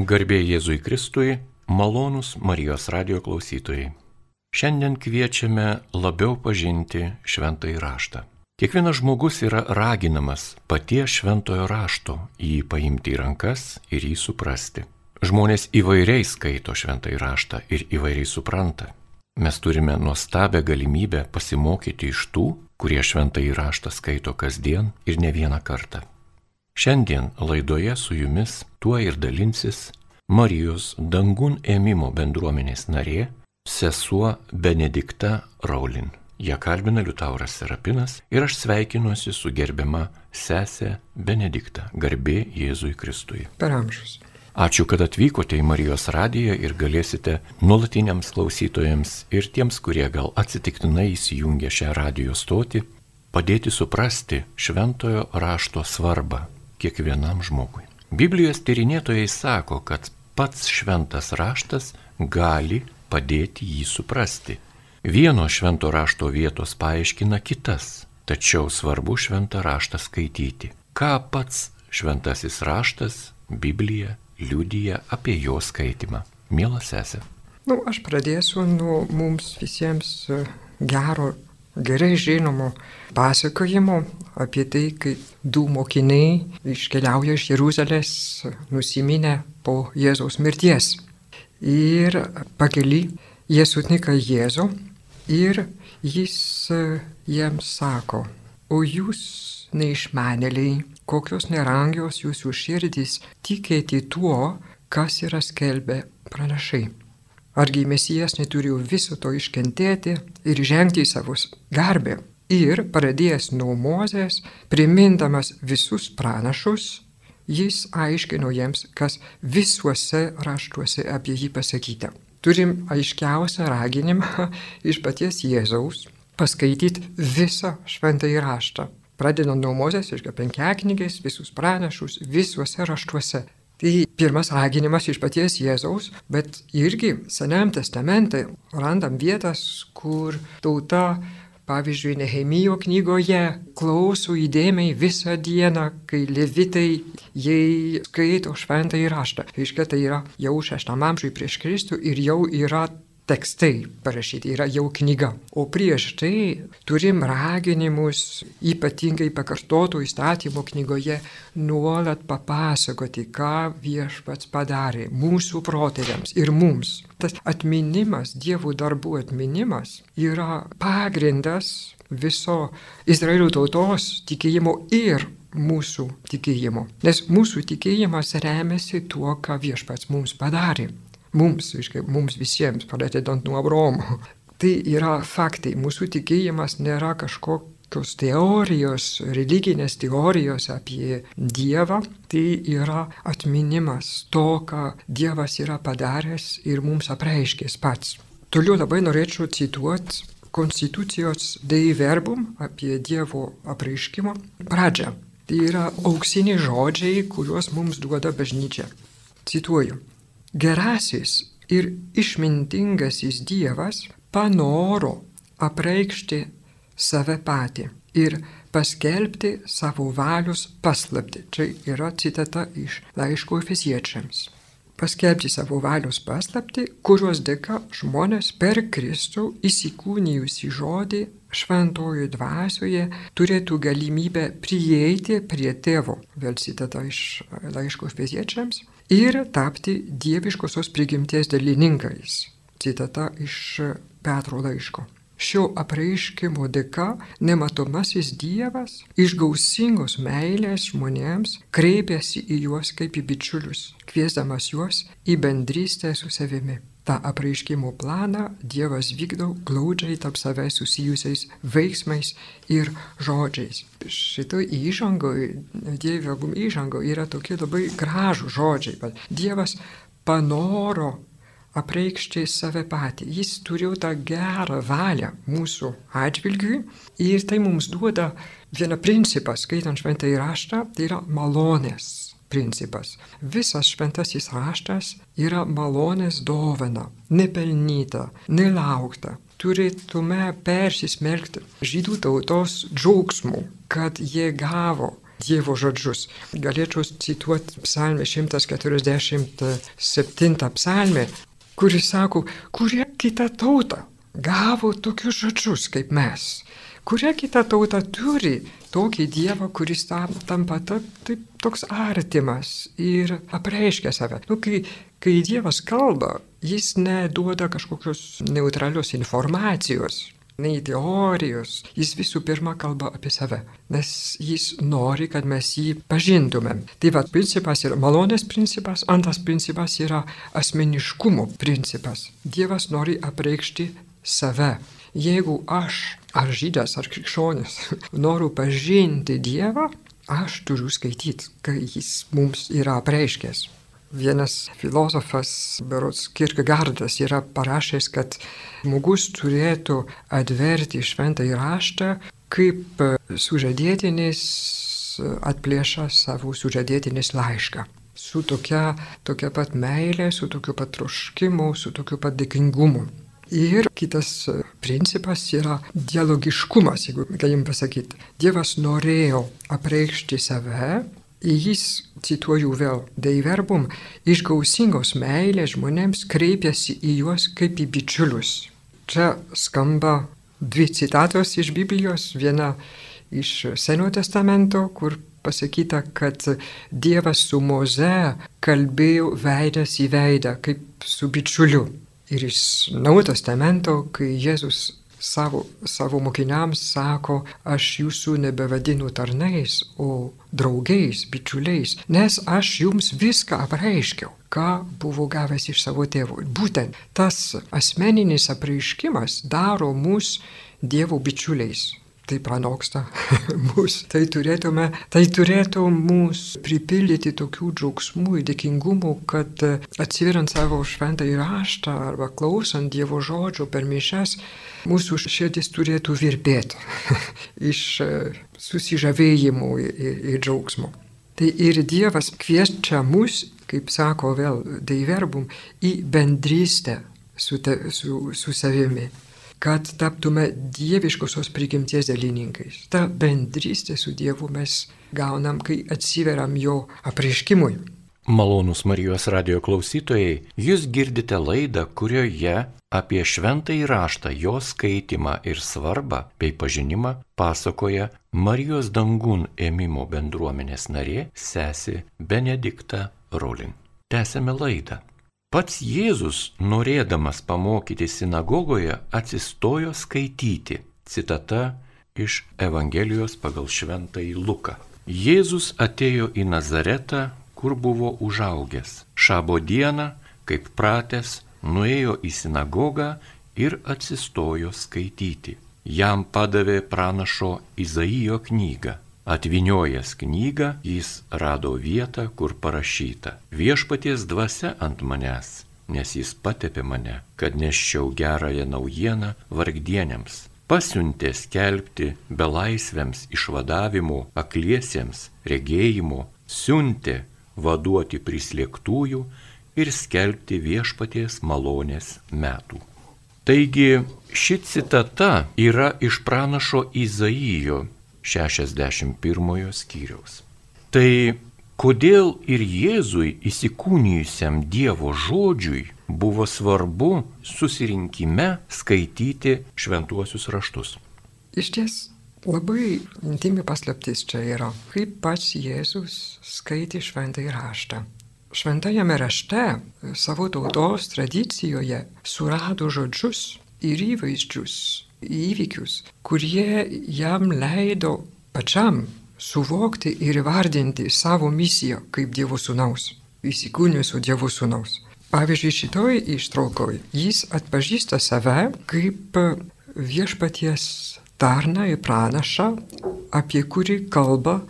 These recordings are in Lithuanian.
Garbė Jėzui Kristui, malonus Marijos radio klausytojai. Šiandien kviečiame labiau pažinti šventąjį raštą. Kiekvienas žmogus yra raginamas paties šventojo rašto jį paimti į rankas ir jį suprasti. Žmonės įvairiai skaito šventąjį raštą ir įvairiai supranta. Mes turime nuostabę galimybę pasimokyti iš tų, kurie šventąjį raštą skaito kasdien ir ne vieną kartą. Šiandien laidoje su jumis tuo ir dalinsis Marijos dangun ėmimo bendruomenės narė, sesuo Benedikta Raulin. Ją kalbina Liutauras Serapinas ir aš sveikinuosi su gerbiama sesė Benedikta, garbė Jėzui Kristui. Per amžius. Ačiū, kad atvykote į Marijos radiją ir galėsite nuolatiniams klausytojams ir tiems, kurie gal atsitiktinai įsijungia šią radio stotį, padėti suprasti šventojo rašto svarbą kiekvienam žmogui. Biblijos tyrinėtojai sako, kad pats šventas raštas gali padėti jį suprasti. Vieno švento rašto vietos paaiškina kitas, tačiau svarbu šventą raštą skaityti. Ką pats šventasis raštas, Biblija, liudyja apie jo skaitimą. Mielas sesė. Nu, aš pradėsiu nuo mums visiems gero gerai žinomo pasakojimo apie tai, kai du mokiniai iškeliauja iš Jeruzalės nusiminę po Jėzaus mirties. Ir pakeli jie sutinka Jėzų ir jis jiems sako, o jūs neišmanėliai, kokios nerangios jūsų širdys tikėti tuo, kas yra skelbę pranašai. Argi Mesijas neturėjo viso to iškentėti ir žengti į savo garbę. Ir pradėjęs nuo Mozės, primindamas visus pranašus, jis aiškino jiems, kas visuose raštuose apie jį pasakyta. Turim aiškiausią raginimą iš paties Jėzaus paskaityti visą šventąjį raštą. Pradedant nuo Mozės, iškia penkiaknygės, visus pranašus, visuose raštuose. Tai pirmas raginimas iš paties Jėzaus, bet irgi Senajam testamente randam vietas, kur tauta, pavyzdžiui, Nehemijo knygoje klauso įdėmiai visą dieną, kai levitai jai skaito šventą įraštą. Reiškia, tai yra jau šeštam amžiui prieš Kristų ir jau yra tekstai parašyti, yra jau knyga. O prieš tai turim raginimus ypatingai pakartotų įstatymo knygoje nuolat papasakoti, ką viešpats padarė mūsų protėviams ir mums. Tas atminimas, dievų darbų atminimas yra pagrindas viso Izraelio tautos tikėjimo ir mūsų tikėjimo. Nes mūsų tikėjimas remiasi tuo, ką viešpats mums padarė mums, iškai, mums visiems, pradedant nuo Abromo. Tai yra faktai, mūsų tikėjimas nėra kažkokios teorijos, religinės teorijos apie Dievą, tai yra atminimas to, ką Dievas yra padaręs ir mums apreiškęs pats. Toliau labai norėčiau cituoti Konstitucijos Dei Verbum apie Dievo apreiškimo pradžią. Tai yra auksiniai žodžiai, kuriuos mums duoda bažnyčia. Cituoju. Gerasis ir išmintingasis Dievas panoro apreikšti save patį ir paskelbti savo valios paslapti. Čia yra citata iš laiško efeziečiams. Paskelbti savo valios paslapti, kurios dėka žmonės per Kristų įsikūnijusi žodį šventojo dvasioje turėtų galimybę prieiti prie tėvo. Vėl citata iš laiško efeziečiams ir tapti dieviškosios prigimties dalininkais. Citata iš Petro laiško. Šio apreiškimo dėka nematomasis Dievas iš gausingos meilės žmonėms kreipėsi į juos kaip į bičiulius, kviesdamas juos į bendrystę su savimi tą apreiškimo planą Dievas vykdo glaudžiai tarp savęs susijusiais veiksmais ir žodžiais. Šito įžangoje, Dievo įžangoje yra tokie labai gražų žodžiai. Dievas panoro apreikšti save patį. Jis turėjo tą gerą valią mūsų atžvilgiui ir tai mums duoda vieną principą, skaitant šventą įraštą, tai yra malonės principas. Visas šventasis raštas yra malonės dovana, nepelnyta, nelaukta. Turėtume persismelkti žydų tautos džiaugsmų, kad jie gavo Dievo žodžius. Galėčiau cituoti psalmę 147 psalmę, kuris sako, kurie kita tauta gavo tokius žodžius kaip mes. Kuria kita tauta turi tokį Dievą, kuris tam, tampa taip, taip, toks artimas ir apreiškia save. Nu, kai, kai Dievas kalba, jis neduoda kažkokios neutralios informacijos, nei teorijos, jis visų pirma kalba apie save, nes jis nori, kad mes jį pažintumėm. Tai va, principas yra malonės principas, antras principas yra asmeniškumo principas. Dievas nori apreikšti save. Jeigu aš, ar žydas, ar krikščionis, noriu pažinti Dievą, aš turiu skaityti, kai jis mums yra apreiškęs. Vienas filosofas, Berots Kirkegardas, yra parašęs, kad žmogus turėtų atverti šventą įraštą, kaip sužadėtinis atplėša savo sužadėtinis laišką. Su tokia, tokia pat meilė, su tokiu pat troškimu, su tokiu pat dėkingumu. Ir kitas principas yra dialogiškumas, jeigu galim pasakyti. Dievas norėjo apreikšti save, jis, cituoju vėl, Dei verbum, iš gausingos meilės žmonėms kreipiasi į juos kaip į bičiulius. Čia skamba dvi citatos iš Biblijos, viena iš Senojo testamento, kur pasakyta, kad Dievas su Moze kalbėjo veidas į veidą, kaip su bičiuliu. Ir iš Naujo testamento, kai Jėzus savo, savo mokiniams sako, aš jūsų nebevadinu tarnais, o draugais, bičiuliais, nes aš jums viską apreiškiau, ką buvo gavęs iš savo tėvų. Būtent tas asmeninis apreiškimas daro mus Dievo bičiuliais tai pranoksta mus. Tai, turėtume, tai turėtų mus pripildyti tokių džiaugsmų ir dėkingumų, kad atsiveriant savo šventą įraštą arba klausant Dievo žodžio per mišes, mūsų širdis turėtų virpėti iš susižavėjimų ir, ir džiaugsmų. Tai ir Dievas kviečia mus, kaip sako vėl Deiverbum, į bendrystę su, te, su, su savimi kad taptume dieviškosios prigimties dalininkais. Ta bendrystė su Dievu mes gaunam, kai atsiveriam jo apreiškimui. Malonus Marijos radio klausytojai, jūs girdite laidą, kurioje apie šventąjį raštą, jo skaitimą ir svarbą bei pažinimą pasakoja Marijos dangun ėmimo bendruomenės narė sesi Benedikta Rolin. Tęsėme laidą. Pats Jėzus, norėdamas pamokyti sinagogoje, atsistojo skaityti. Citata iš Evangelijos pagal šventąjį Luką. Jėzus atėjo į Nazaretą, kur buvo užaugęs. Šabo dieną, kaip pratęs, nuėjo į sinagogą ir atsistojo skaityti. Jam padavė pranašo Izaijo knygą. Atviniojęs knygą, jis rado vietą, kur parašyta viešpaties dvasia ant manęs, nes jis patepė mane, kad neščiau gerąją naujieną vargdienėms. Pasiuntė skelbti belaisviams išvadavimo, akliesiems regėjimo, siuntė vaduoti prislėgtųjų ir skelbti viešpaties malonės metų. Taigi ši citata yra iš pranašo Izaijo 61 skyriaus. Tai kodėl ir Jėzui įsikūnijusiam Dievo žodžiui buvo svarbu susirinkime skaityti šventuosius raštus? Iš ties labai intimi paslaptis čia yra, kaip pats Jėzus skaitė šventąjį raštą. Šventajame rašte savo tautos tradicijoje surado žodžius ir įvaizdžius įvykius, kurie jam leido pačiam suvokti ir vardinti savo misiją kaip Dievo sūnaus, įsikūnijusio Dievo sūnaus. Pavyzdžiui, šitoj ištraukoj jis atpažįsta save kaip viešpaties tarną ir pranašą, apie kurį kalba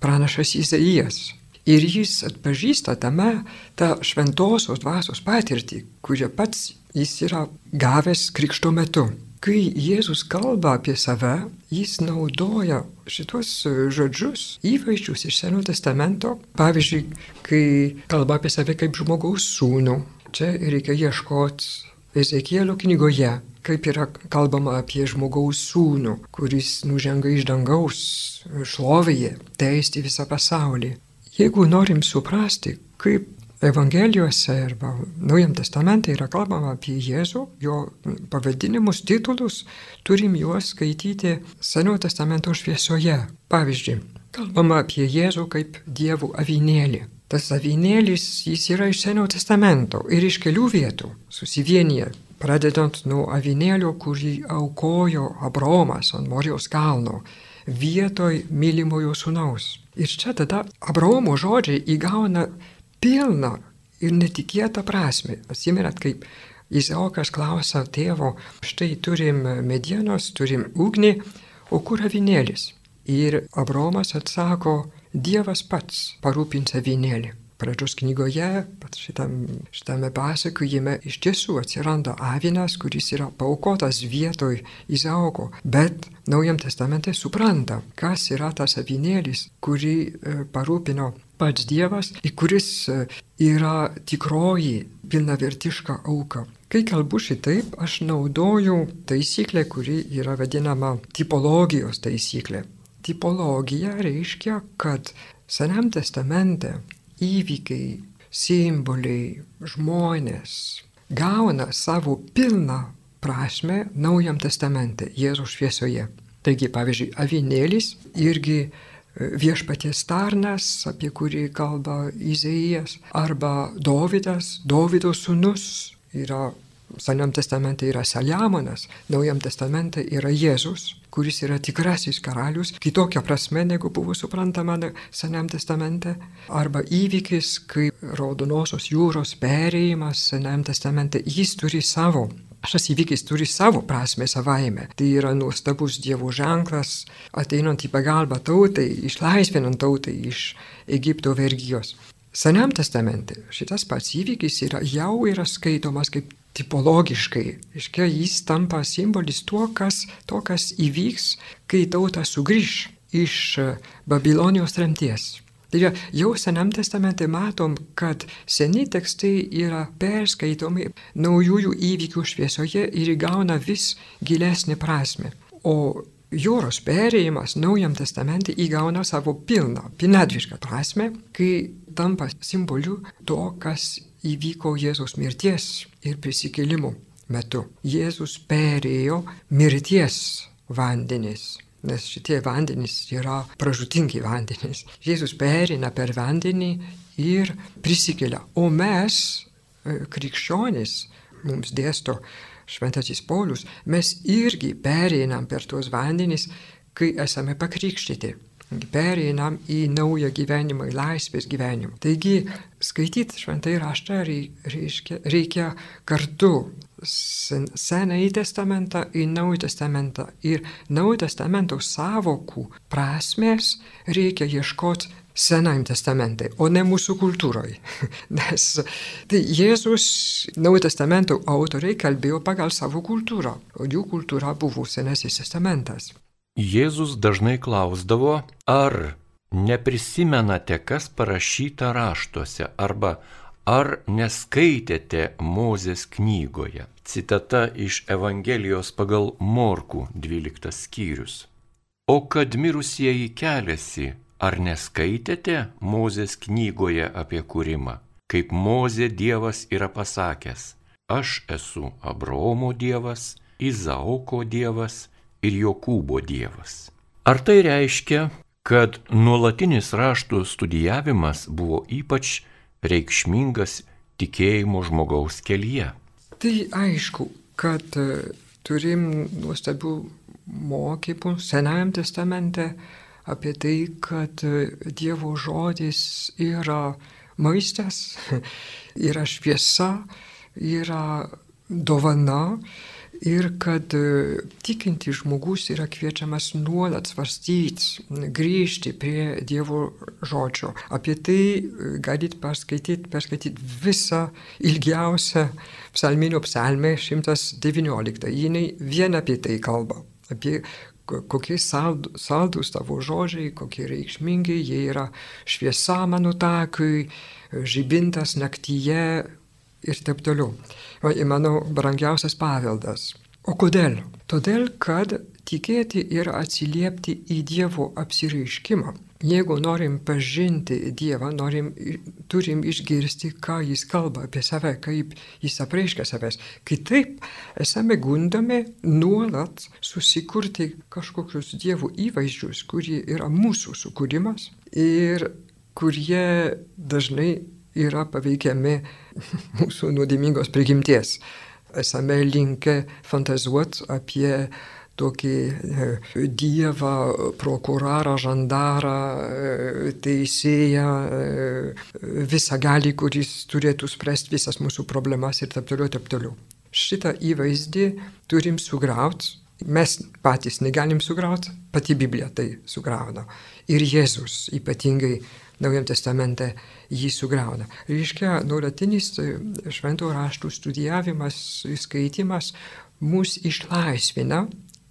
pranašas Izaijas. Ir jis atpažįsta tame tą šventosios dvasios patirtį, kurią pats jis yra gavęs krikšto metu. Kai Jėzus kalba apie save, jis naudoja šitos žodžius, įvaizdžius iš Senojo testamento. Pavyzdžiui, kai kalba apie save kaip žmogaus sūnų, čia reikia ieškoti Ezekielio knygoje, kaip yra kalbama apie žmogaus sūnų, kuris nuženga iš dangaus šlovėje, teisti visą pasaulį. Jeigu norim suprasti, kaip Evangelijose arba Naujam testamente yra kalbama apie Jėzų, jo pavadinimus, titulus, turim juos skaityti Senojo testamento šviesoje. Pavyzdžiui, kalbama apie Jėzų kaip dievų avinėlį. Tas avinėlis jis yra iš Senojo testamento ir iš kelių vietų susivienyje, pradedant nuo avinėlio, kurį aukojo Abromas ant Morijos kalno, vietoj mylimojo sūnaus. Ir čia tada Abraomo žodžiai įgauna pilną ir netikėtą prasme. Atsimenat, kaip Izaokas klausia tėvo, štai turim medienos, turim ugnį, o kur avinėlis? Ir Abromas atsako, Dievas pats parūpins avinėlį. Pradžios knygoje, šitam, šitame pasakojime iš tiesų atsiranda avinas, kuris yra paukotas vietoj Izaoko, bet Naujam testamente supranta, kas yra tas avinėlis, kurį e, parūpino pats Dievas, kuris e, yra tikroji pilnavertiška auka. Kai kalbu šitaip, aš naudoju taisyklę, kuri yra vadinama tipologijos taisyklė. Tipologija reiškia, kad Senam testamente įvykiai, simboliai, žmonės gauna savo pilną prasme Naujam testamente, Jėzaus šviesoje. Taigi, pavyzdžiui, avinėlis irgi viešpaties tarnas, apie kurį kalba Izaijas, arba Dovydas, Dovydo sūnus yra Senam testamente yra Saliamonas, Naujam testamente yra Jėzus, kuris yra tikrasis karalius, kitokia prasme negu buvo suprantama Senam testamente, arba įvykis kaip Raudonosios jūros perėjimas Senam testamente, jis turi savo Šis įvykis turi savo prasme savaime. Tai yra nuostabus Dievo ženklas, ateinant į pagalbą tautai, išlaisvinant tautai iš Egipto vergyjos. Senam testamente šitas pats įvykis yra, jau yra skaitomas kaip tipologiškai. Iškia, jis tampa simbolis to kas, to, kas įvyks, kai tauta sugrįž iš Babilonijos tremties. Tai jau Senam testamente matom, kad seni tekstai yra perskaitomi naujųjų įvykių šviesoje ir įgauna vis gilesnį prasme. O jūros perėjimas Naujam testamente įgauna savo pilną, pinadvišką prasme, kai tampa simboliu to, kas įvyko Jėzaus mirties ir prisikėlimų metu. Jėzus perėjo mirties vandenis nes šitie vandenys yra pražutingi vandenys. Jėzus perina per vandenį ir prisikelia. O mes, e, krikščionys, mums dėsto Šventasis Paulius, mes irgi pereinam per tuos vandenys, kai esame pakrikštyti. Pereinam į naują gyvenimą, į laisvės gyvenimą. Taigi, skaityti šventai raštą reikia, reikia kartu sen, Senąjį testamentą į Naują testamentą. Ir Naujo testamento savokų prasmės reikia ieškoti Senajam testamentai, o ne mūsų kultūroje. Nes tai Jėzus Naujo testamento autoriai kalbėjo pagal savo kultūrą, o jų kultūra buvo Senasis testamentas. Jėzus dažnai klausdavo, ar neprisimenate, kas parašyta raštuose, arba Ar neskaitėte Mozės knygoje? Citata iš Evangelijos pagal Morkų 12 skyrius. O kad mirusieji keliasi, ar neskaitėte Mozės knygoje apie kūrimą? Kaip Mozė Dievas yra pasakęs, aš esu Abraomo Dievas, Izaoko Dievas ir Jokūbo Dievas. Ar tai reiškia, kad nuolatinis raštų studijavimas buvo ypač reikšmingas tikėjimo žmogaus kelyje. Tai aišku, kad e, turim nuostabių mokymų Senajam testamente apie tai, kad e, Dievo žodis yra maistas, yra šviesa, yra dovana ir kad e, tikinti žmogus yra kviečiamas nuolat svarstyti, grįžti prie Dievo žodžio. Apie tai e, galit perskaityti, perskaityti visą ilgiausią psalminio psalmę 119. Jinai vien apie tai kalba. Apie kokie saldus tavo žodžiai, kokie reikšmingi, jie yra šviesa mano takui, žibintas naktyje, ir taip toliau. Va, mano brangiausias paveldas. O kodėl? Todėl, kad tikėti ir atsiliepti į Dievo apsireiškimą. Jeigu norim pažinti Dievą, norim, turim išgirsti, ką Jis kalba apie save, kaip Jis apreiškia savęs. Kitaip esame gundomi nuolat susikurti kažkokius Dievo įvaizdžius, kurie yra mūsų sukūrimas ir kurie dažnai yra paveikiami mūsų nuodėmingos prigimties esame linkę fantazuoti apie tokį e, dievą, prokurorą, žandarą, e, teisėją, e, visą gali, kuris turėtų spręsti visas mūsų problemas ir taip toliau, taip toliau. Šitą įvaizdį turim sugrauti. Mes patys negalim sugrauti, pati Biblija tai sugrauna. Ir Jėzus ypatingai Naujam testamente jį sugriauna. Reiškia, nuolatinis e, šventų raštų studijavimas, skaitimas mus išlaisvina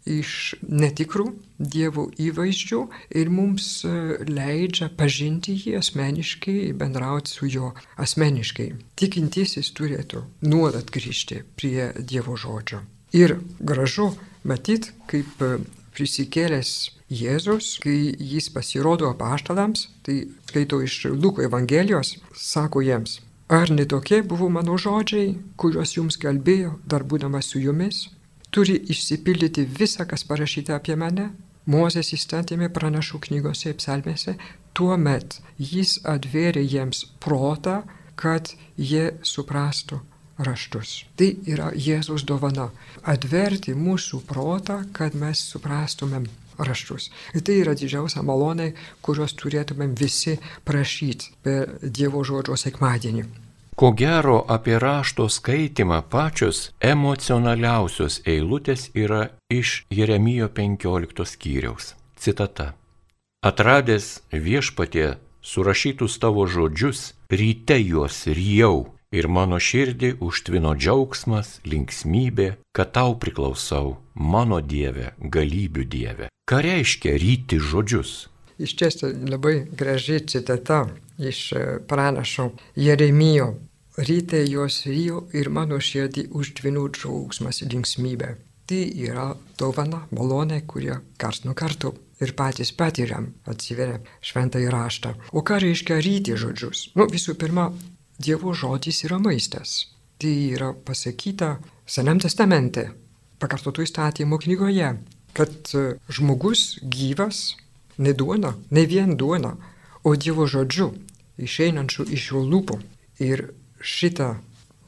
iš netikrų dievų įvaizdžių ir mums e, leidžia pažinti jį asmeniškai, bendrauti su juo asmeniškai. Tikintysis turėtų nuolat grįžti prie Dievo žodžio. Ir gražu matyti, kaip e, prisikėlęs Jėzus, kai jis pasirodo apaštalams, tai skaito iš Luko Evangelijos, sako jiems, ar netokie buvo mano žodžiai, kuriuos jums kalbėjo, dar būdamas su jumis, turi išsipildyti visa, kas parašyta apie mane, Mozės įstatymė pranašų knygose ir psalmėse, tuo met jis atvėrė jiems protą, kad jie suprastų raštus. Tai yra Jėzus dovana - atverti mūsų protą, kad mes suprastumėm raštus. Ir tai yra didžiausia malonė, kurios turėtumėm visi prašyti per Dievo žodžio sekmadienį. Ko gero apie rašto skaitimą pačios emocionaliausios eilutės yra iš Jeremijo 15 skyriaus. Citata. Atradęs viešpatie surašytus tavo žodžius, ryte juos rijau ir mano širdį užtvino džiaugsmas, linksmybė, kad tau priklausau, mano Dieve, galybių Dieve. Ką reiškia ryti žodžius? Iš tiesų labai graži citata iš e, pranašo Jeremijo. Ryte jos ryjo ir mano širdį užtvino džiaugsmas linksmybė. Tai yra dovana, malonė, kurią kars nuo karto ir patys patiriam, atsiveria šventą įraštą. O ką reiškia ryti žodžius? Nu, visų pirma, Dievo žodis yra maistas. Tai yra pasakyta Senam testamente, pakartotų įstatymų knygoje, kad e, žmogus gyvas ne duona, ne vien duona, o Dievo žodžiu, išeinančiu iš jo lūpų. Ir šitą,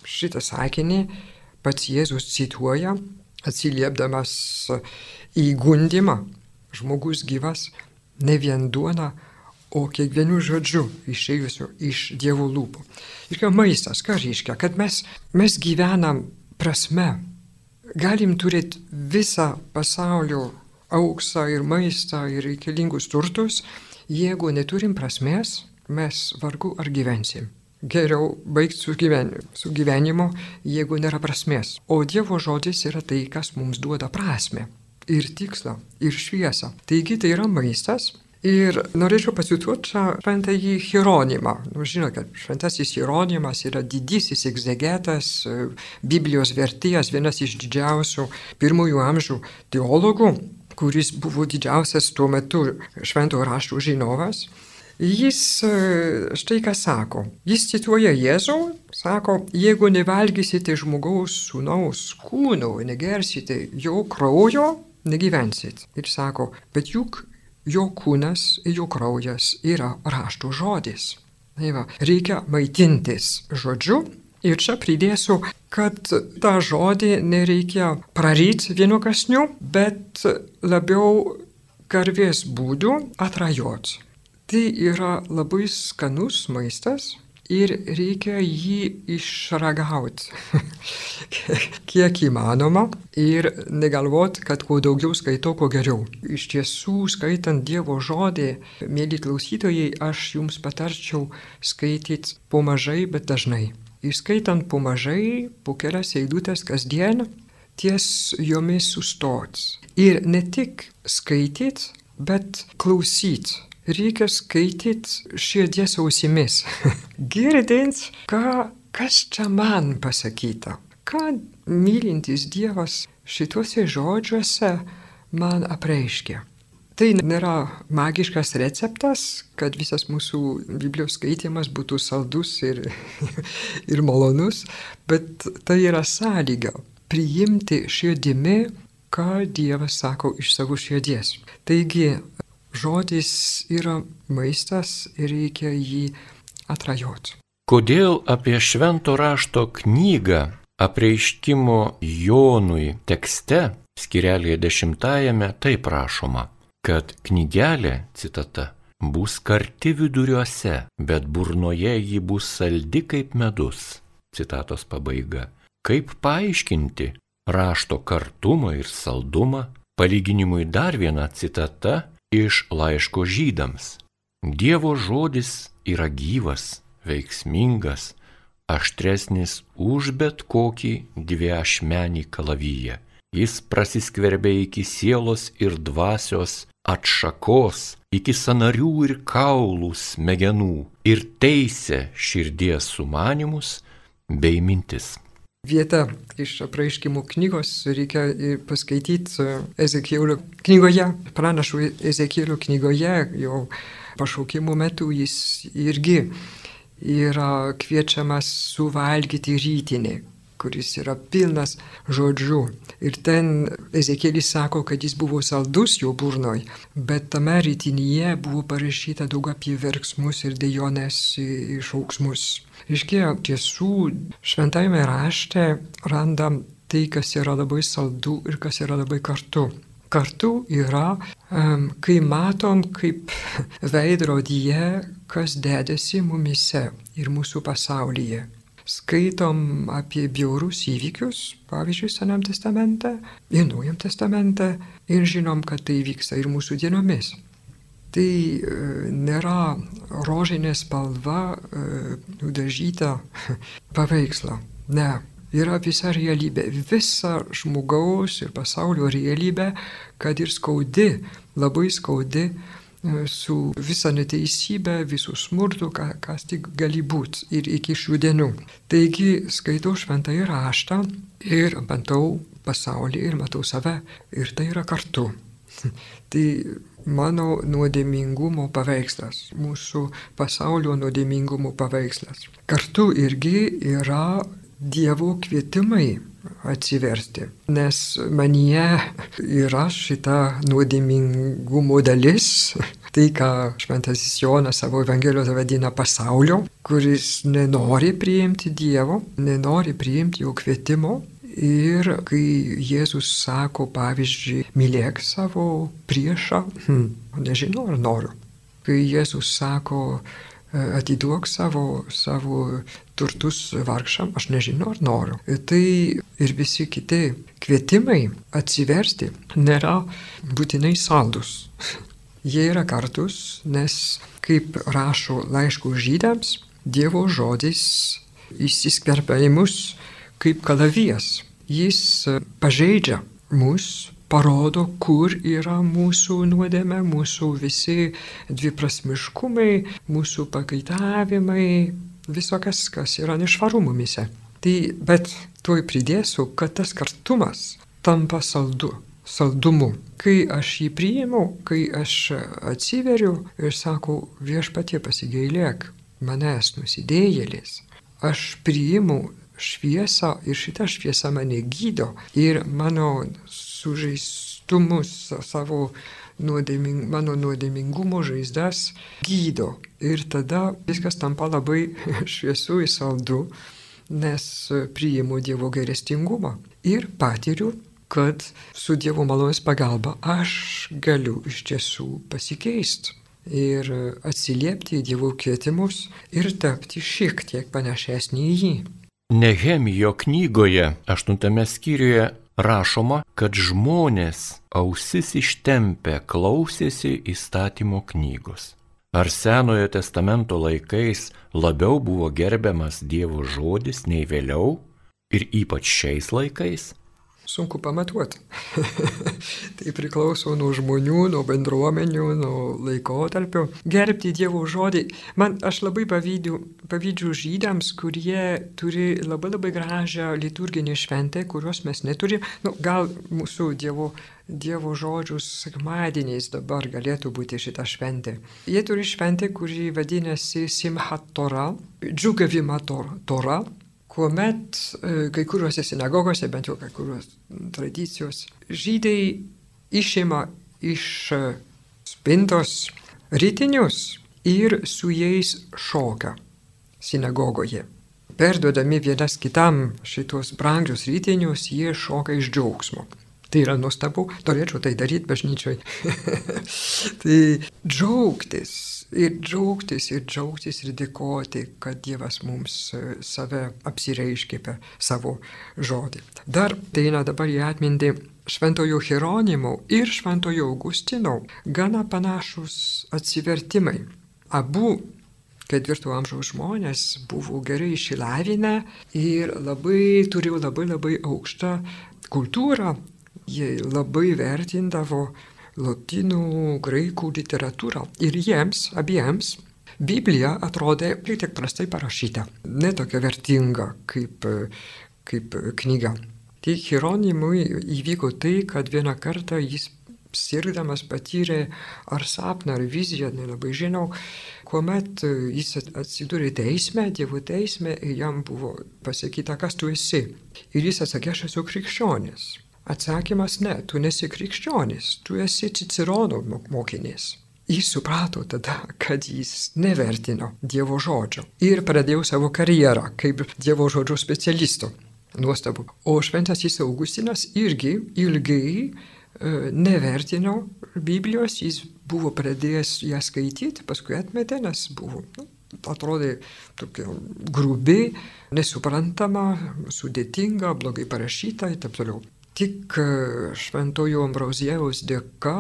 šitą sakinį pats Jėzus cituoja, atsiliepdamas į gundimą. Žmogus gyvas ne vien duona, o kiekvienu žodžiu išėjusiu iš Dievo lūpų. Ir ką maistas, ką reiškia, kad mes, mes gyvenam prasme, galim turėti visą pasaulio auksą ir maistą ir reikalingus turtus, jeigu neturim prasmės, mes vargu ar gyvensim. Geriau baigti su, gyven, su gyvenimu, jeigu nėra prasmės. O Dievo žodis yra tai, kas mums duoda prasme ir tikslą, ir šviesą. Taigi tai yra maistas, Ir norėčiau pacituoti šventąjį Hieronimą. Nu, žinote, kad šventasis Hieronimas yra didysis egzegetas, e, Biblijos vertėjas, vienas iš didžiausių pirmųjų amžių teologų, kuris buvo didžiausias tuo metu šventojo raštų žinovas. Jis e, štai ką sako. Jis cituoja Jėzų, sako, jeigu nevalgysite žmogaus sūnaus kūno, negersite jo kraujo, negyvensit. Ir sako, bet juk jo kūnas, jo kraujas yra rašto žodis. Tai va, reikia maitintis žodžiu. Ir čia pridėsiu, kad tą žodį nereikia praryti vienu kasniu, bet labiau karvės būdų atrajot. Tai yra labai skanus maistas, ir reikia jį išragauti, kiek įmanoma ir negalvot, kad kuo daugiau skaitau, kuo geriau. Iš tiesų, skaitant Dievo žodį, mėly klausytojai, aš jums patarčiau skaityti po mažai, bet dažnai. Įskaitant po mažai, po kelias eilutės kasdien, ties jomis sustot. Ir ne tik skaityti, bet klausyti reikia skaityti širdies ausimis. Girdint, ką kas čia man pasakyta? Ką mylintis Dievas šituose žodžiuose man apreiškia? Tai nėra magiškas receptas, kad visas mūsų Biblijos skaitimas būtų saldus ir, ir malonus, bet tai yra sąlyga priimti širdimi, ką Dievas sako iš savo širdies. Taigi, žodis yra maistas ir reikia jį atrajoti. Kodėl apie švento rašto knygą apreiškimo Jonui tekste, skirelėje dešimtajame, taip rašoma, kad knygelė, citata, bus karti viduriuose, bet burnoje ji bus saldi kaip medus. Citatos pabaiga. Kaip paaiškinti rašto kartumą ir saldumą? Palyginimui dar viena citata iš laiško žydams. Dievo žodis yra gyvas, veiksmingas, aštresnis už bet kokį dviašmenį kalavyje. Jis prasiskverbia iki sielos ir dvasios atšakos, iki sanarių ir kaulų smegenų ir teisė širdies sumanimus bei mintis. Vieta iš apraiškimų knygos reikia paskaityti Ezekielio knygoje, pranašų Ezekielio knygoje, jo pašaukimo metu jis irgi yra kviečiamas suvalgyti rytinį, kuris yra pilnas žodžių. Ir ten Ezekėlis sako, kad jis buvo saldus jo burnoj, bet tame rytinyje buvo parašyta daug apie verksmus ir dejonės išauksmus. Iškia, tiesų šventajame rašte randam tai, kas yra labai saldu ir kas yra labai kartu kartu yra, kai matom kaip veidrodyje, kas dedasi mumise ir mūsų pasaulyje. Skaitom apie bjaurus įvykius, pavyzdžiui, Senam testamente ir Naujam testamente ir žinom, kad tai vyksta ir mūsų dienomis. Tai e, nėra rožinė spalva e, nudažyta paveiksla. Ne, yra visa realybė, visa žmogaus ir pasaulio realybė, kad ir skaudi, labai skaudi, su visa neteisybė, visų smurtų, ką, kas tik gali būti ir iki šių dienų. Taigi skaitau šventą įraštą ir bandau pasaulį ir matau save ir tai yra kartu. tai mano nuodėmingumo paveikslas, mūsų pasaulio nuodėmingumo paveikslas. Kartu irgi yra Dievo kvietimai atsiversti, nes manyje yra šita nuodėmingumo dalis, tai ką šventasis Jonas savo Evangelijoje vadina pasaulio, kuris nenori priimti Dievo, nenori priimti jo kvietimo. Ir kai Jėzus sako, pavyzdžiui, mylėk savo priešą, hm, nežinau ar noriu. Kai Jėzus sako, atiduok savo, savo turtus vargšam, aš nežinau ar noriu. Tai ir visi kiti kvietimai atsiversti nėra būtinai saldus. Jie yra kartus, nes, kaip rašo laiškų žydams, Dievo žodis įsiskverbia į mus kaip kalavijas. Jis pažeidžia mus parodo, kur yra mūsų nuodėme, mūsų visi dviprasmiškumai, mūsų pakaitavimai, visokas, kas yra nešvaru mumise. Tai, bet tuoj pridėsiu, kad tas kartumas tampa saldu, saldumu. Kai aš jį priimu, kai aš atsiveriu ir sakau, viešpatie pasigailėk, manęs nusidėjėlis, aš priimu šviesą ir šita šviesa mane gydo ir mano sužeistumus, savo nuodėming, mano nuodėmingumo žaizdas gydo. Ir tada viskas tampa labai šviesu ir saldu, nes priimu Dievo gerestingumą. Ir patiriu, kad su Dievo malonės pagalba aš galiu iš tiesų pasikeisti ir atsiliepti į Dievo kvietimus ir tapti šiek tiek panašesnį į jį. Nehemijo knygoje, aštuntame skyriuje, rašoma, kad žmonės ausis ištempę klausėsi įstatymo knygos. Ar Senojo testamento laikais labiau buvo gerbiamas Dievo žodis nei vėliau ir ypač šiais laikais? Sunku pamatuoti. tai priklauso nuo žmonių, nuo bendruomenių, nuo laikotarpio. Gerbti Dievo žodį. Man aš labai pavydžiu, pavydžiu žydams, kurie turi labai labai gražią liturginę šventę, kurios mes neturime. Nu, gal mūsų Dievo Dievo žodžių sekmadieniais dabar galėtų būti šita šventė. Jie turi šventę, kuri vadinasi Simchat Tora, džiugavimo Tora, kuomet e, kai kuriuose sinagogose, bent jau kai kurios tradicijos, žydai išima iš e, spintos rytinius ir su jais šoka sinagogoje. Perduodami vienas kitam šitos brangius rytinius, jie šoka iš džiaugsmo. Tai yra nuostabu, norėčiau tai daryti bažnyčioj. tai džiaugtis ir džiaugtis ir džiaugtis ir dėkoti, kad Dievas mums e, save apsireiškė per savo žodį. Dar tai eina dabar į atmintį Šventojo Hieronimo ir Šventojo Augustino gana panašus atsivertimai. Abu ketvirto amžiaus žmonės buvo gerai išsilavinę ir labai turėjo labai labai aukštą kultūrą, Jie labai vertindavo lotynų, graikų literatūrą ir jiems abiems Biblija atrodė šiek tiek prastai parašyta, netokia vertinga kaip, kaip knyga. Tai Hieronimui įvyko tai, kad vieną kartą jis sirgdamas patyrė ar sapną, ar viziją, nelabai žinau, kuomet jis atsidūrė teisme, Dievo teisme, jam buvo pasakyta, kas tu esi. Ir jis atsakė, aš esu krikščionis. Atsakymas ne, tu nesi krikščionis, tu esi Cicerono mokinys. Jis suprato tada, kad jis nevertino Dievo žodžio ir pradėjo savo karjerą kaip Dievo žodžio specialisto. Nuostabu. O šventasis Augustinas irgi ilgai e, nevertino Biblijos, jis buvo pradėjęs ją skaityti, paskui atmetė, nes buvo, nu, atrodė tokia grubi, nesuprantama, sudėtinga, blogai parašyta ir taip toliau. Tik e, šventojo Ambrozijaus dėka,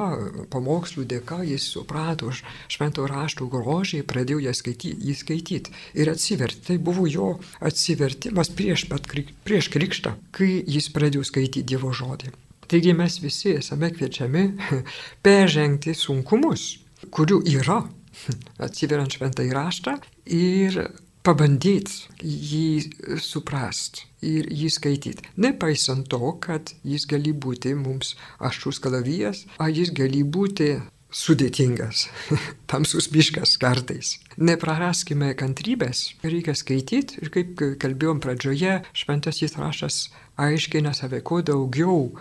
pamokslų dėka jis suprato švento rašto grožį, pradėjo ją skaityti, jį skaityti ir atsiverti. Tai buvo jo atsivertimas prieš, pat, prieš krikštą, kai jis pradėjo skaityti Dievo žodį. Taigi mes visi esame kviečiami peržengti sunkumus, kurių yra, atsiveriant šventą įraštą ir pabandyti jį suprast ir jį skaityti. Nepaisant to, kad jis gali būti mums aštrus kalavijas, ar jis gali būti sudėtingas, tamsus biškas kartais. Nepraraskime kantrybės, reikia skaityti ir kaip kalbėjom pradžioje, šventasis rašas aiškina save, kuo daugiau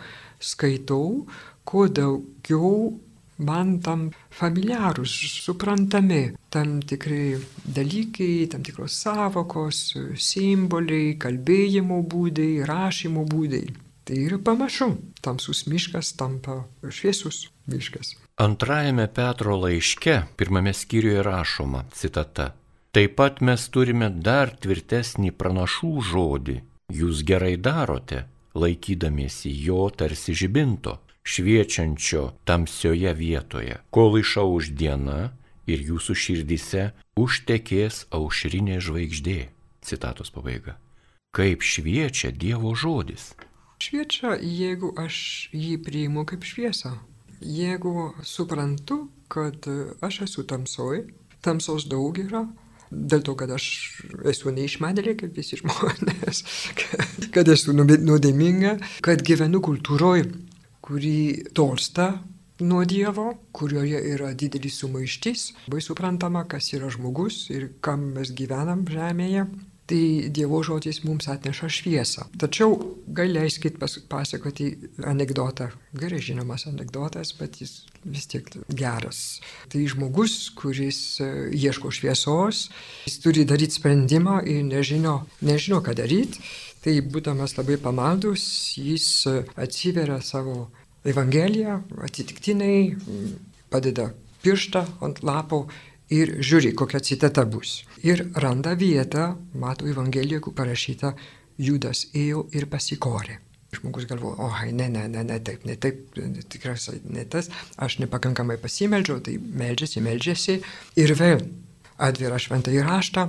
skaitau, kuo daugiau man tam familiarūs, suprantami tam tikrai dalykai, tam tikros savokos, simboliai, kalbėjimo būdai, rašymo būdai. Tai ir pamažu tamsus miškas tampa šviesus miškas. Antrajame Petro laiške, pirmame skyriuje rašoma, citata, Taip pat mes turime dar tvirtesnį pranašų žodį, jūs gerai darote, laikydamiesi jo tarsi žibinto, šviečiančio tamsioje vietoje, kol išauž diena ir jūsų širdise užtekės aušrinė žvaigždė. Citatos pabaiga. Kaip šviečia Dievo žodis? Šviečia, jeigu aš jį priimu kaip šviesą. Jeigu suprantu, kad aš esu tamsoj, tamsos daug yra, dėl to, kad aš esu neišmanėlė kaip visi žmonės, kad esu nuodėminga, kad gyvenu kultūroje, kuri tolsta nuo Dievo, kurioje yra didelis sumaištis, labai suprantama, kas yra žmogus ir kam mes gyvenam žemėje. Tai Dievo žodis mums atneša šviesą. Tačiau gal leiskit pasakoti anegdotą. Gerai žinomas anegdotas, bet jis vis tiek geras. Tai žmogus, kuris e, ieško šviesos, jis turi daryti sprendimą ir nežino, nežino ką daryti. Tai būdamas labai pamaldus, jis e, atsiveria savo Evangeliją atsitiktinai padeda pirštą ant lapo ir žiūri, kokia citata bus. Ir randa vietą, mato Evangeliją, kur parašyta, Judas ėjo ir pasikorė. Žmogus galvoja, o, ne, ne, ne, ne, taip, ne taip, tikriausiai ne tas, aš nepakankamai pasimeldžiau, tai meldžiasi, meldžiasi ir vėl atvira šventą įraštą,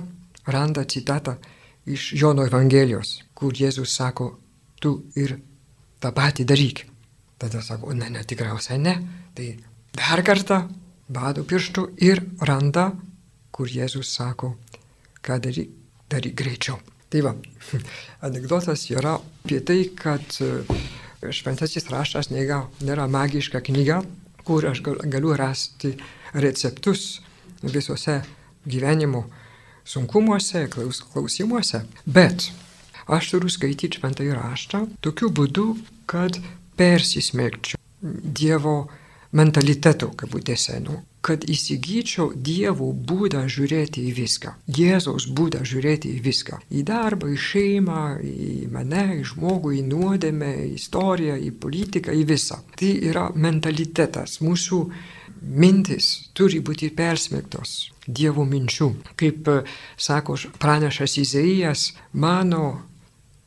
randa citatą iš Jono Evangelijos, kur Jėzus sako, tu ir tą patį daryk. Tada sako, ne, ne, tikriausiai ne. Tai dar kartą bado pirštų ir randa, kur Jėzus sako, ką daryk, daryk greičiau. Tai va, anegdotas yra apie tai, kad e, šventasis raštas nėra, nėra magiška knyga, kur aš galiu rasti receptus visose gyvenimo sunkumuose, klaus, klausimuose. Bet aš turiu skaityti šventąjį raštą tokiu būdu, kad persismėgčiau Dievo mentaliteto, kabutėse, nu, kad įsigyčiau Dievo būdą žiūrėti į viską, Jėzaus būdą žiūrėti į viską, į darbą, į šeimą, į mane, į žmogų, į nuodėmę, į istoriją, į politiką, į visą. Tai yra mentalitetas, mūsų mintis turi būti persmegtos Dievo minčių. Kaip e, sako pranešas Izaijas, mano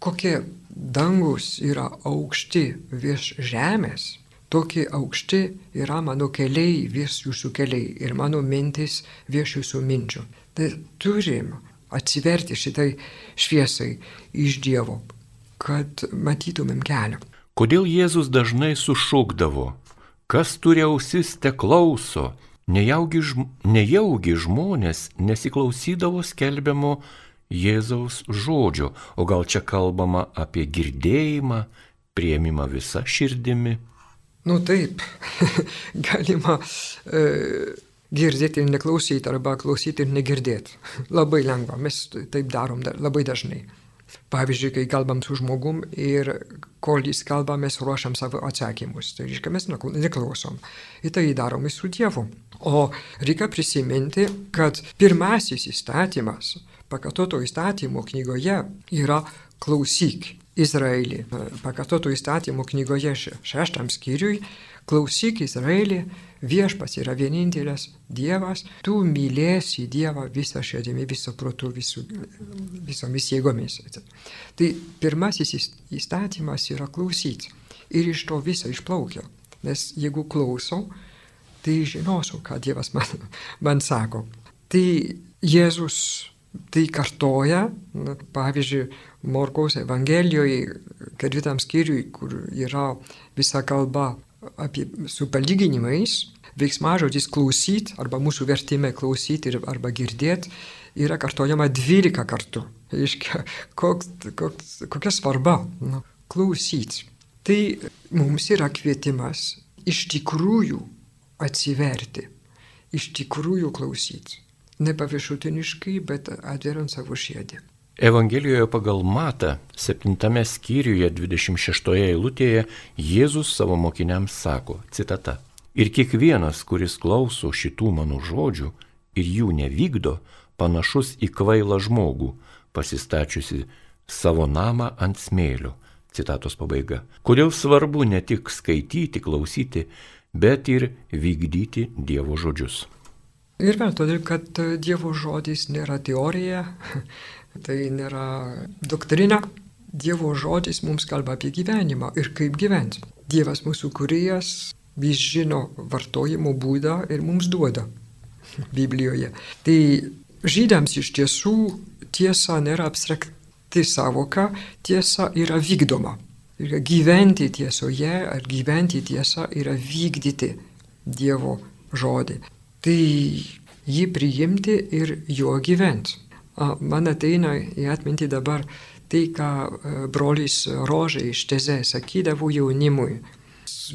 kokie dangus yra aukšti virš žemės, tokie aukšti yra mano keliai virš jūsų keliai ir mano mintis virš jūsų minčių. Tai turim atsiverti šitai šviesai iš Dievo, kad matytumėm kelią. Kodėl Jėzus dažnai sušūkdavo, kas turi ausis te klauso, nejaugi, nejaugi žmonės nesiklausydavo skelbiamo Jėzaus žodžio, o gal čia kalbama apie girdėjimą, prieimimą visą širdimi. Nu taip, galima e, girdėti ir neklausyti, arba klausyti ir negirdėti. Labai lengva, mes taip darom da, labai dažnai. Pavyzdžiui, kai kalbam su žmogum ir kol jis kalba, mes ruošiam savo atsakymus. Tai reiškia, mes neklausom. Ir tai darom su Dievu. O reikia prisiminti, kad pirmasis įstatymas, pakatoto įstatymo knygoje yra klausyk. Izraelį. Pakatoto įstatymų knygoje šeštam skyriui, klausyk Izraelį, viešpas yra vienintelis Dievas, tu mylėsi Dievą visą širdimi, visą protų, visų, visomis jėgomis. Tai pirmasis įstatymas yra klausyti. Ir iš to viso išplaukia. Nes jeigu klausau, tai žinosiu, ką Dievas man, man sako. Tai Jėzus tai kartoja, na, pavyzdžiui, Morkaus Evangelijoje, ketvirtam skyriui, kur yra visa kalba apie su palyginimais, veiksmažodis klausyti, arba mūsų vertime klausyti arba girdėti, yra kartojama 12 kartų. Iškia, koks, koks, kokia svarba nu, klausyti. Tai mums yra kvietimas iš tikrųjų atsiverti, iš tikrųjų klausyti. Ne paviršutiniškai, bet atveriant savo širdį. Evangelijoje pagal Matą, 7 skyriuje 26 eilutėje, Jėzus savo mokiniams sako, citata, Ir kiekvienas, kuris klauso šitų mano žodžių ir jų nevykdo, panašus į kvailą žmogų, pasistačiusi savo namą ant smėlio. Citatos pabaiga. Kodėl svarbu ne tik skaityti, klausyti, bet ir vykdyti Dievo žodžius. Ir vėl todėl, kad Dievo žodis nėra teorija, tai nėra doktrina. Dievo žodis mums kalba apie gyvenimą ir kaip gyventi. Dievas mūsų kuriejas, jis žino vartojimo būdą ir mums duoda Biblijoje. Tai žydams iš tiesų tiesa nėra abstrakti savoka, tiesa yra vykdoma. Ir gyventi tiesoje ar gyventi tiesą yra vykdyti Dievo žodį. Tai jį priimti ir juo gyventi. Man ateina į atmintį dabar tai, ką e, brolis Rožai iš Teze sakydavo jaunimui.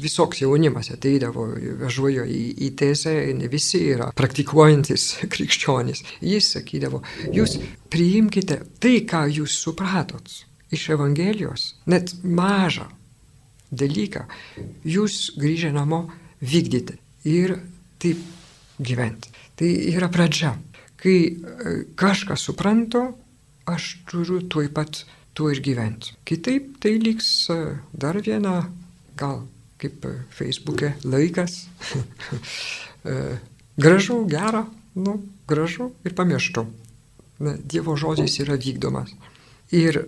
Visoks jaunimas ateidavo, važiuojo į, į Tezę, ne visi yra praktikuojantis krikščionys. Jis sakydavo, jūs priimkite tai, ką jūs supratot iš Evangelijos, net mažą dalyką, jūs grįžę namo vykdyti ir taip gyventi. Tai yra pradžia. Kai e, kažką suprantu, aš turiu tuoj pat tuo ir gyventi. Kitaip tai liks e, dar viena, gal kaip e, Facebook'e laikas. gražu, gera, nu, gražu ir pamirštu. Na, dievo žodis yra vykdomas. Ir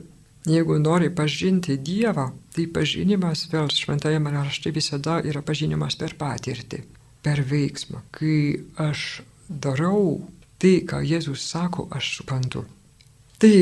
jeigu nori pažinti Dievą, tai pažinimas vėl šventajame rašte visada yra pažinimas per patirtį, per veiksmą. Kai aš darau tai, ką Jėzus sako, aš suprantu. Tai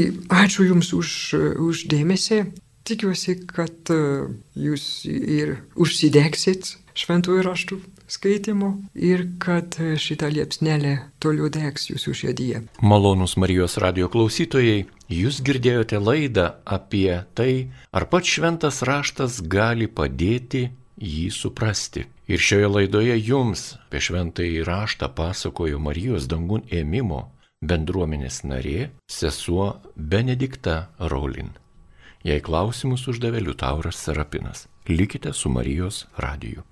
ačiū Jums už, už dėmesį. tikiuosi, kad e, jūs ir užsidegsit šventųjų raštų skaitimo ir kad šita liepsnelė toliau degs jūsų širdyje. Malonus Marijos radio klausytojai, jūs girdėjote laidą apie tai, ar pats šventas raštas gali padėti jį suprasti. Ir šioje laidoje jums apie šventąjį raštą pasakojo Marijos dangun ėmimo bendruomenės narė sesuo Benedikta Raulin. Jei klausimus uždavė Liutauras Serapinas. Likite su Marijos radiju.